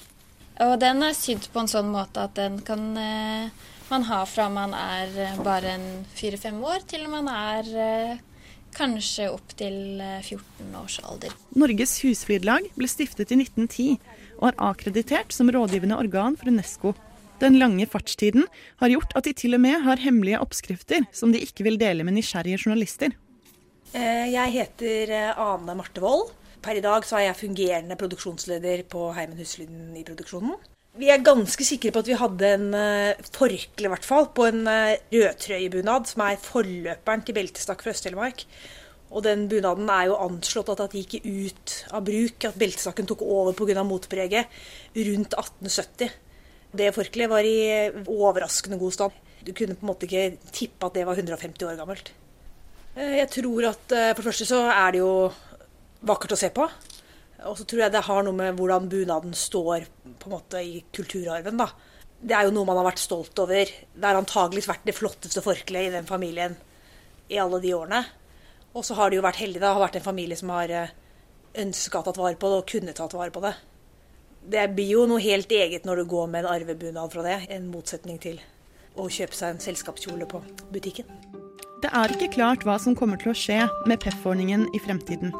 Og den er sydd på en sånn måte at den kan man ha fra man er bare en fire-fem år til man er kanskje opp til eh, 14 års alder. Norges husflidlag ble stiftet i 1910 og er akkreditert som rådgivende organ for Unesco. Den lange fartstiden har gjort at de til og med har hemmelige oppskrifter som de ikke vil dele med nysgjerrige journalister. Eh, Jeg heter eh, Ane Marte Wold. Per i dag så er jeg fungerende produksjonsleder på Heimen Huslyden i produksjonen. Vi er ganske sikre på at vi hadde en uh, forkle, i hvert fall, på en uh, rødtrøyebunad, som er forløperen til beltestakk fra Øst-Telemark. Og den bunaden er jo anslått at at gikk ut av bruk, at beltestakken tok over pga. motpreget rundt 1870. Det forkleet var i overraskende god stand. Du kunne på en måte ikke tippe at det var 150 år gammelt. Eh, Jeg tror at for det første så er det jo vakkert å se på. Og så tror jeg det har noe med hvordan bunaden står på en måte i kulturarven. da. Det er jo noe man har vært stolt over. Det har antageligvis vært det flotteste forkleet i den familien i alle de årene. Og så har de jo vært heldige. Det har vært en familie som har ønska å tatt vare på det, og kunne tatt vare på det. Det blir jo noe helt eget når du går med en arvebunad fra det, en motsetning til å kjøpe seg en selskapskjole på butikken. Det er ikke klart hva som kommer til å skje med PEF-ordningen i fremtiden.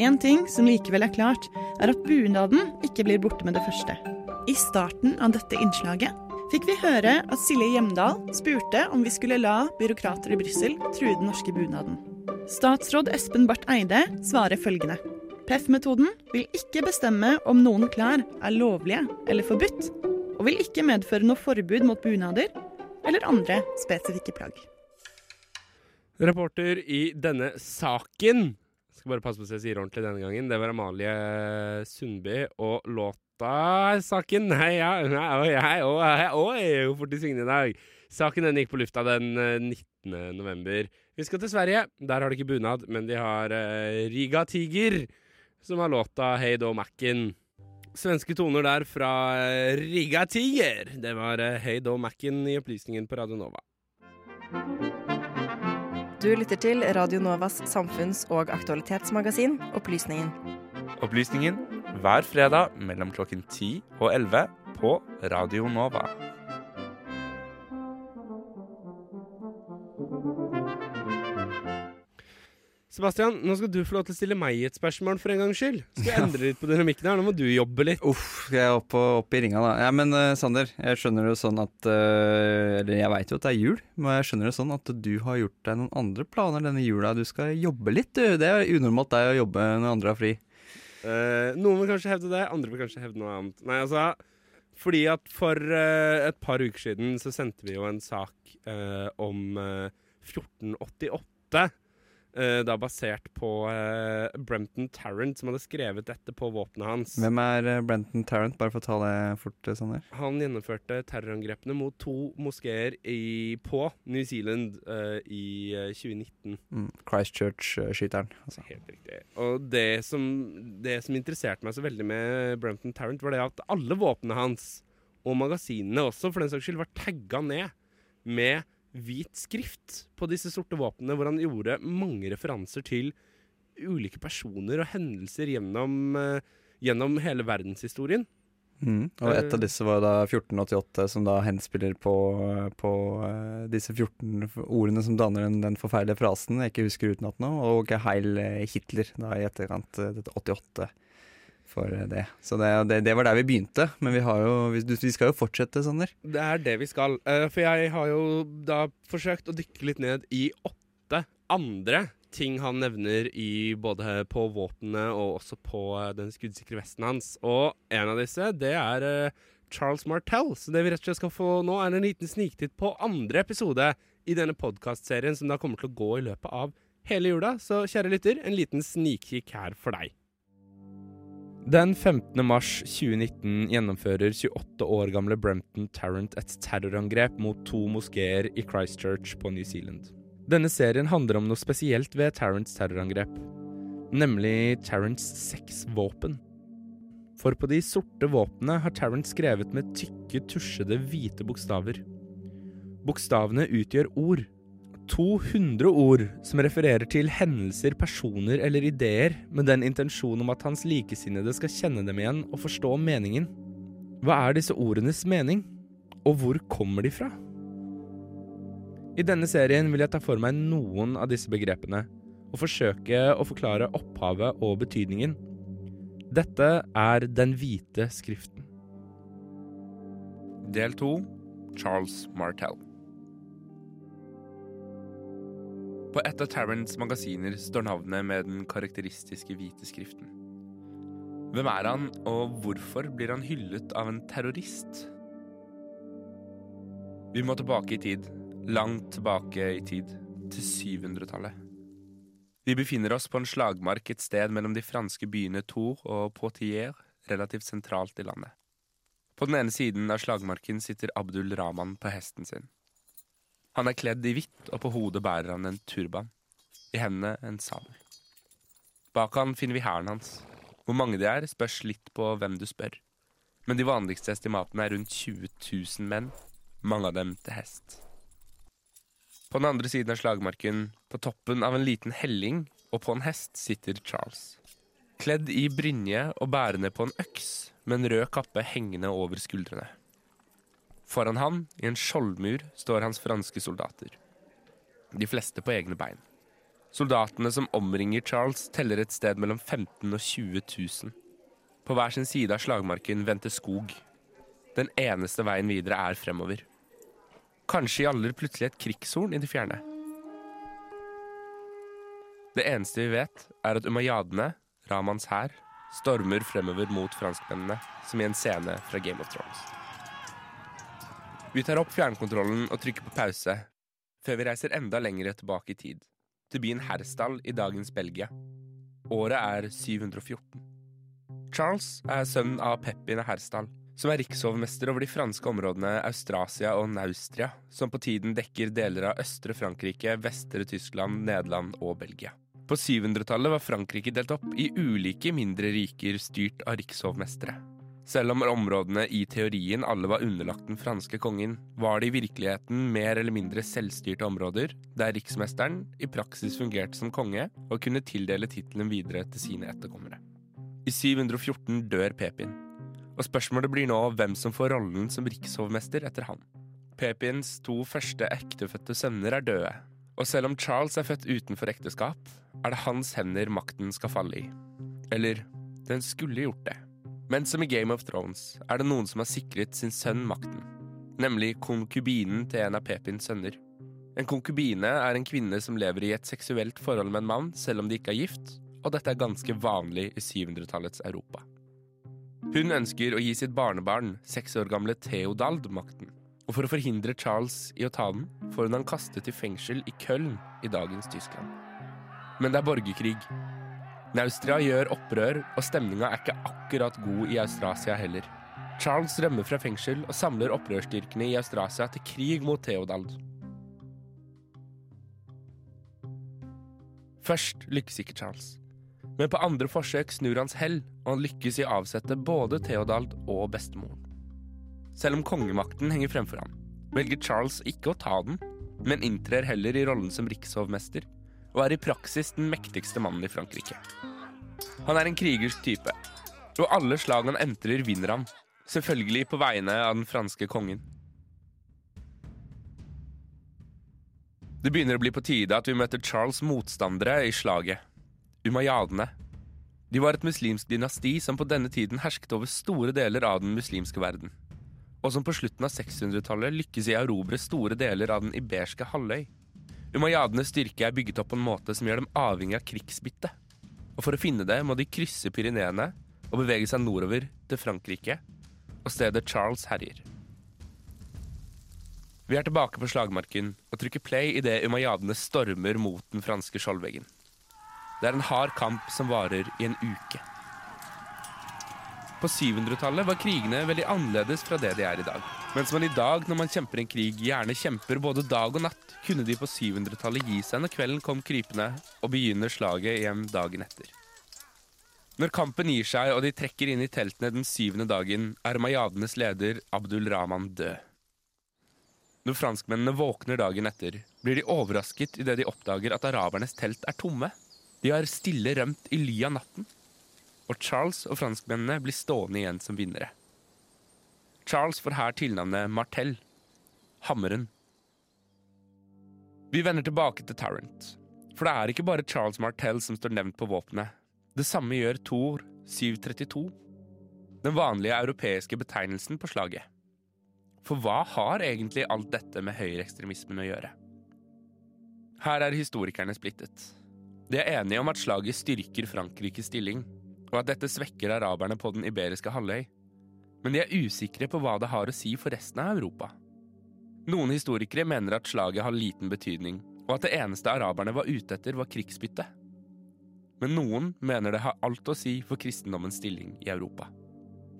En ting som likevel er klart, er at bunaden ikke blir borte med det første. I starten av dette innslaget fikk vi høre at Silje Hjemdal spurte om vi skulle la byråkrater i Brussel true den norske bunaden. Statsråd Espen Barth Eide svarer følgende. PEF-metoden vil ikke bestemme om noen klær er lovlige eller forbudt, og vil ikke medføre noe forbud mot bunader eller andre spesifikke plagg. Reporter i denne saken Skal bare passe på så jeg sier ordentlig denne gangen. Det var Amalie Sundby og låta Saken Nei, ja, nei, å, hei, oi, er fort de svingene i dag. Saken den gikk på lufta den eh, 19. november. Vi skal til Sverige. Der har de ikke bunad, men de har uh, Riga Tiger, som har låta Hey Do Macken. Svenske toner der fra eh, Riga Tiger. Det var uh, Hey Do Macken i opplysningen på Radio Nova. Du lytter til Radio Novas samfunns- og aktualitetsmagasin Opplysningen. Opplysningen hver fredag mellom klokken 10 og 11 på Radio Nova. Sebastian, nå skal du få lov til å stille meg et spørsmål for en gangs skyld. Skal jeg endre litt på dynamikken her? Nå må du jobbe litt. Uff, skal jeg opp, og, opp i ringa, da. Ja, men uh, Sander, jeg skjønner det sånn at uh, Eller jeg veit jo at det er jul, men jeg skjønner det sånn at du har gjort deg noen andre planer denne jula. Du skal jobbe litt, du. Det er unormalt deg å jobbe når andre har fri. Uh, noen vil kanskje hevde det, andre vil kanskje hevde noe annet. Nei, altså Fordi at for et par uker siden så sendte vi jo en sak om eh, 1488. eh, da basert på uh, Brenton Tarrant, som hadde skrevet dette på våpenet hans. Hvem er uh, Brenton Tarrant, bare for å ta det fort, eh, Sander? Han gjennomførte terrorangrepene mot to moskeer på New Zealand eh, i eh, 2019. Mm, Christchurch-skyteren. Altså. Helt riktig. Og det som, det som interesserte meg så veldig med Brenton Tarrant, var det at alle våpnene hans, og magasinene også, for den saks skyld, var tagga ned med hvit skrift på disse sorte våpnene, hvor han gjorde mange referanser til ulike personer og hendelser gjennom, eh, gjennom hele verdenshistorien. Mm. Og et Eh. av disse var da 1488, som da henspiller på, på eh, disse 14 ordene som danner den, den forferdelige frasen jeg ikke husker utenat nå, og Heil eh, Hitler da i etterkant eh, dette 88 for det. Så det, det, det var der vi begynte, men vi, jo, vi, vi skal jo fortsette, Sander. Det er det vi skal. Eh, for jeg har jo da forsøkt å dykke litt ned i åtte andre ting han nevner i både på våpenet og også på eh, den skuddsikre vesten hans. Og en av disse, det er eh, Charles Martell. Så det vi rett og slett skal få nå, er en liten sniktitt på andre episode i denne podkastserien, som da kommer til å gå i løpet av hele jula. Så kjære lytter, en liten snikkikk her for deg. Den 15. mars 2019 gjennomfører 28 år gamle Brempton Tarrant et terrorangrep mot to moskeer i Christchurch på New Zealand. Denne serien handler om noe spesielt ved Tarrants terrorangrep, nemlig Tarrants sexvåpen. For på de sorte våpnene har Tarrant skrevet med tykke, tusjede, hvite bokstaver. Bokstavene utgjør ord. 200 ord som refererer til hendelser, personer eller ideer med den intensjon om at hans likesinnede skal kjenne dem igjen og forstå meningen. Hva er disse ordenes mening, og hvor kommer de fra? I denne serien vil jeg ta for meg noen av disse begrepene, og forsøke å forklare opphavet og betydningen. Dette er Den hvite skriften. Del 2 Charles Martell. På et av Tarrants magasiner står navnet med den karakteristiske hvite skriften. Hvem er han, og hvorfor blir han hyllet av en terrorist? Vi må tilbake i tid. Langt tilbake i tid. Til 700-tallet. Vi befinner oss på en slagmark et sted mellom de franske byene Tour og Poitiers, relativt sentralt i landet. På den ene siden av slagmarken sitter Abdul Rahman på hesten sin. Han er kledd i hvitt, og på hodet bærer han en turban. I hendene en sabel. Bak han finner vi hæren hans. Hvor mange de er, spørs litt på hvem du spør. Men de vanligste estimatene er rundt 20 000 menn, mange av dem til hest. På den andre siden av slagmarken, på toppen av en liten helling og på en hest, sitter Charles. Kledd i brynje og bærende på en øks, med en rød kappe hengende over skuldrene. Foran han, i en skjoldmur, står hans franske soldater. De fleste på egne bein. Soldatene som omringer Charles, teller et sted mellom 15 og 20 000. På hver sin side av slagmarken venter skog. Den eneste veien videre er fremover. Kanskje gjaller plutselig et krigshorn i det fjerne. Det eneste vi vet, er at umayyadene, Ramans hær, stormer fremover mot franskmennene, som i en scene fra Game of Thrones. Vi tar opp fjernkontrollen og trykker på pause, før vi reiser enda lenger tilbake i tid, til byen Herstal i dagens Belgia. Året er 714. Charles er sønnen av Pepin av Herstal, som er rikshovmester over de franske områdene Austrasia og Naustria, som på tiden dekker deler av østre Frankrike, vestre Tyskland, Nederland og Belgia. På 700-tallet var Frankrike delt opp i ulike mindre riker styrt av rikshovmestere. Selv om områdene i teorien alle var underlagt den franske kongen, var det i virkeligheten mer eller mindre selvstyrte områder, der riksmesteren i praksis fungerte som konge og kunne tildele tittelen videre til sine etterkommere. I 714 dør Pepin, og spørsmålet blir nå hvem som får rollen som rikshovmester etter han. Pepins to første ektefødte sønner er døde, og selv om Charles er født utenfor ekteskap, er det hans hender makten skal falle i. Eller, den skulle gjort det. Men som i Game of Thrones er det noen som har sikret sin sønn makten, nemlig konkubinen til en av Pepins sønner. En konkubine er en kvinne som lever i et seksuelt forhold med en mann selv om de ikke er gift, og dette er ganske vanlig i 700-tallets Europa. Hun ønsker å gi sitt barnebarn, seks år gamle Theodald, makten. Og for å forhindre Charles i å ta den, får hun han kastet i fengsel i Köln i dagens Tyskland. Men det er borgerkrig. Naustria gjør opprør, og stemninga er ikke akkurat god i Austrasia heller. Charles rømmer fra fengsel og samler opprørsstyrkene i Austrasia til krig mot Theodald. Først lykkes ikke Charles. Men på andre forsøk snur hans hell, og han lykkes i å avsette både Theodald og bestemoren. Selv om kongemakten henger fremfor ham, velger Charles ikke å ta den, men inntrer heller i rollen som rikshovmester, og er i praksis den mektigste mannen i Frankrike. Han er en krigersk type, og alle slag han entrer, vinner han, selvfølgelig på vegne av den franske kongen. Det begynner å bli på tide at vi møter Charles' motstandere i slaget, umayyadene. De var et muslimsk dynasti som på denne tiden hersket over store deler av den muslimske verden, og som på slutten av 600-tallet lykkes i å erobre store deler av den iberske halvøy. Umayyadenes styrke er bygget opp på en måte som gjør dem avhengig av krigsbytte. Og for å finne det må de krysse Pyreneene og bevege seg nordover til Frankrike og stedet Charles herjer. Vi er tilbake på slagmarken og trykker play idet umayyadene stormer mot den franske skjoldveggen. Det er en hard kamp som varer i en uke. På 700-tallet var krigene veldig annerledes fra det de er i dag. Mens man i dag, når man kjemper en krig, gjerne kjemper både dag og natt, kunne de på 700-tallet gi seg når kvelden kom krypende, og begynne slaget igjen dagen etter. Når kampen gir seg og de trekker inn i teltene den syvende dagen, er mayadenes leder Abdul Rahman død. Når franskmennene våkner dagen etter, blir de overrasket idet de oppdager at arabernes telt er tomme. De har stille rømt i ly av natten og Charles og franskmennene blir stående igjen som vinnere. Charles får her tilnavnet Martel, hammeren. Vi vender tilbake til Tarrant, for det er ikke bare Charles Martel som står nevnt på våpenet. Det samme gjør Thor 732, den vanlige europeiske betegnelsen på slaget. For hva har egentlig alt dette med høyreekstremismen å gjøre? Her er historikerne splittet. De er enige om at slaget styrker Frankrikes stilling, og at dette svekker araberne på den iberiske halvøy. Men de er usikre på hva det har å si for resten av Europa. Noen historikere mener at slaget har liten betydning, og at det eneste araberne var ute etter, var krigsbytte. Men noen mener det har alt å si for kristendommens stilling i Europa.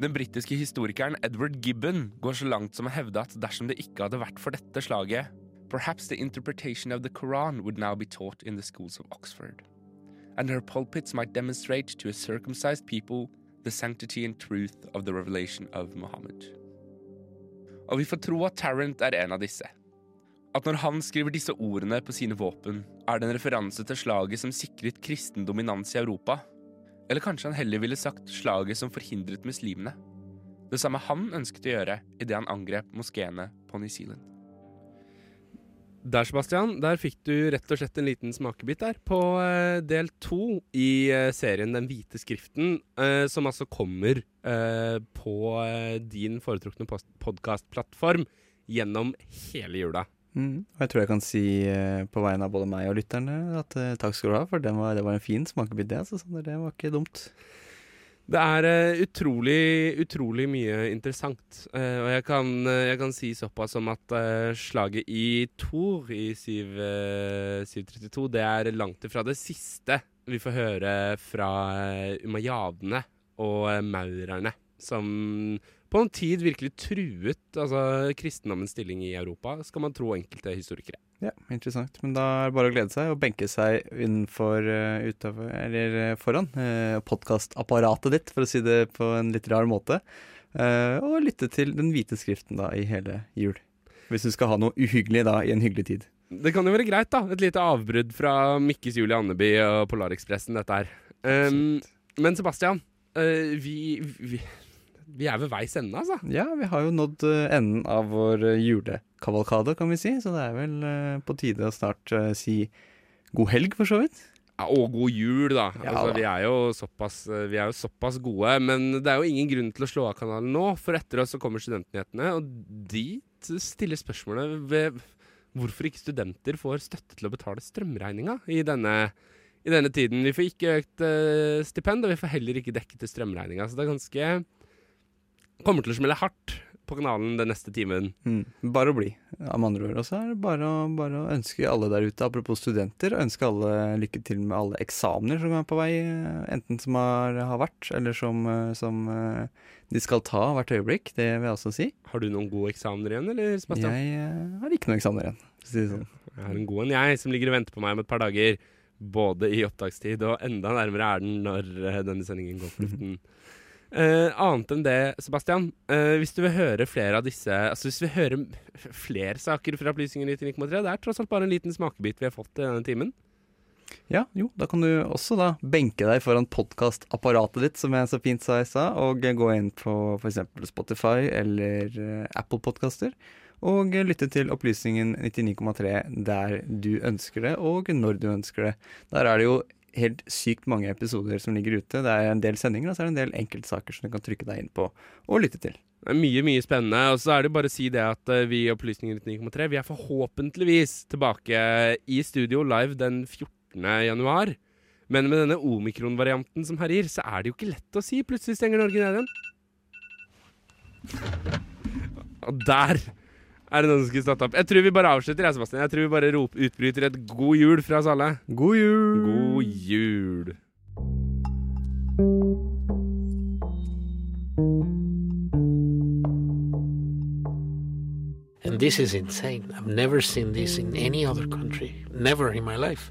Den britiske historikeren Edward Gibbon går så langt som å hevde at dersom det ikke hadde vært for dette slaget, perhaps the interpretation of the Koran would now be taught in the schools of Oxford and her pulpits might demonstrate to a circumcised people the sanctity and truth of the revelation of Muhammad. Og vi får tro at Tarrant er en av disse. At når han skriver disse ordene på sine våpen, er det en referanse til slaget som sikret kristen dominans i Europa. Eller kanskje han heller ville sagt slaget som forhindret muslimene. Det samme han ønsket å gjøre idet han angrep moskeene på New Zealand. Der, Sebastian, der fikk du rett og slett en liten smakebit der på uh, del to i uh, serien Den hvite skriften, uh, som altså kommer på din foretrukne podkastplattform gjennom hele jula. Mm. Og jeg tror jeg kan si på vegne av både meg og lytterne at takk skal du ha, for det var, det var en fin smakebit, det. Altså, det var ikke dumt. Det er uh, utrolig, utrolig mye interessant. Uh, og jeg kan, uh, jeg kan, si såpass som at slaget i Tor i 7, 732, det er langt ifra det siste vi får høre fra umayadene og maurerne, som på en tid virkelig truet altså, kristendommens stilling i Europa, skal man tro enkelte historikere. Ja, interessant. Men da er det bare å glede seg og benke seg innenfor, uh, utover, eller uh, foran uh, podkastapparatet ditt, for å si det på en litt rar måte. Uh, og lytte til Den hvite skriften da i hele jul. Hvis du skal ha noe uhyggelig da i en hyggelig tid. Det kan jo være greit, da. Et lite avbrudd fra Mikkes Julie Andeby og Polarekspressen, dette her. Um, men Sebastian, vi, vi vi er ved veis ende, altså. Ja, vi har jo nådd uh, enden av vår uh, julekavalkade, kan vi si. Så det er vel uh, på tide å snart si god helg, for så vidt. Ja, og god jul, da. Ja, altså, da. Vi, er såpass, vi, er jo såpass, gode. Men det er jo ingen grunn til å slå av kanalen nå, for etter oss så kommer Studentnyhetene. Og de stiller spørsmålet ved hvorfor ikke studenter får støtte til å betale strømregninga i denne, i denne tiden. Vi får ikke økt uh, stipend, og vi får heller ikke dekket strømregninga. Så det er ganske Kommer til å smelle hardt på kanalen den neste timen. Mm. Bare å bli, med andre ord. Og så er det bare å, bare å ønske alle der ute, apropos studenter, ønske alle lykke til med alle eksamener som er på vei. Enten som har, har vært, eller som, eh, som eh, de skal ta hvert øyeblikk. Det vil jeg også si. Har du noen gode eksamener igjen, eller, Sebastian? Jeg eh, har ikke noen eksamener igjen. for å Si det sånn. Jeg har en god en, jeg, som ligger og venter på meg om et par dager. Både i opptakstid, og enda nærmere er den når denne sendingen går på luften. Eh, annet enn det, Sebastian. uh, hvis du vil høre flere av disse Altså hvis du vil høre flere saker fra Opplysningen 99,3 Det er tross alt bare en liten smakebit vi har fått i denne timen. Ja, jo, da kan du også da benke deg foran podkastapparatet ditt, som jeg så fint sa i stad, og gå inn på f.eks. Spotify eller eh, Apple Podkaster, og lytte til Opplysningen 99,3 der du ønsker det, og når du ønsker det. Der er det jo helt sykt mange episoder som ligger ute. Det er en del sendinger, og så er det en del enkeltsaker som du kan trykke deg inn på og lytte til. Det er mye, mye spennende. Og så er det bare å si det at eh, vi i Opplysninger 9,3 Vi er forhåpentligvis tilbake i studio live den 14. januar. Men med denne omikron-varianten som herjer, så er det jo ikke lett å si. Plutselig stenger Norge ned igjen. Og der er det noen som skulle stått opp. Jeg tror vi bare avslutter, jeg, Sebastian. Jeg tror vi bare rop, utbryter et god jul fra oss alle. God jul! God jul. And this is insane. I've never seen this in any other country. Never in my life.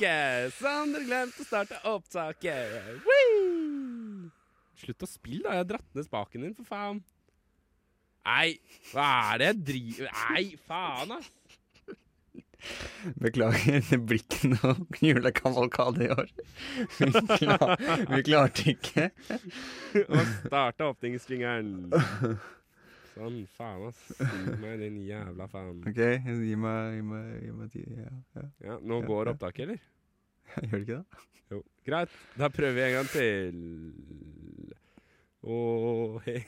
Ikke, Sander glemte å starte opptaket. Woo! Slutt å spille, da. Jeg har dratt ned spaken din, for faen. Nei, hva er det jeg driver Nei, faen, ass. Beklager, det blir ikke noe julekavalkade i år. Vi, klar, vi klarte ikke. Å starte åpningsfingeren. Sånn, faen, ass. Gi meg din jævla faen. OK, gi meg, gi meg, gi meg tid. Ja, ja. Ja, nå går ja. opptaket, eller? Gjør det ikke det? Jo. Greit, da prøver vi en gang til. Å, hei.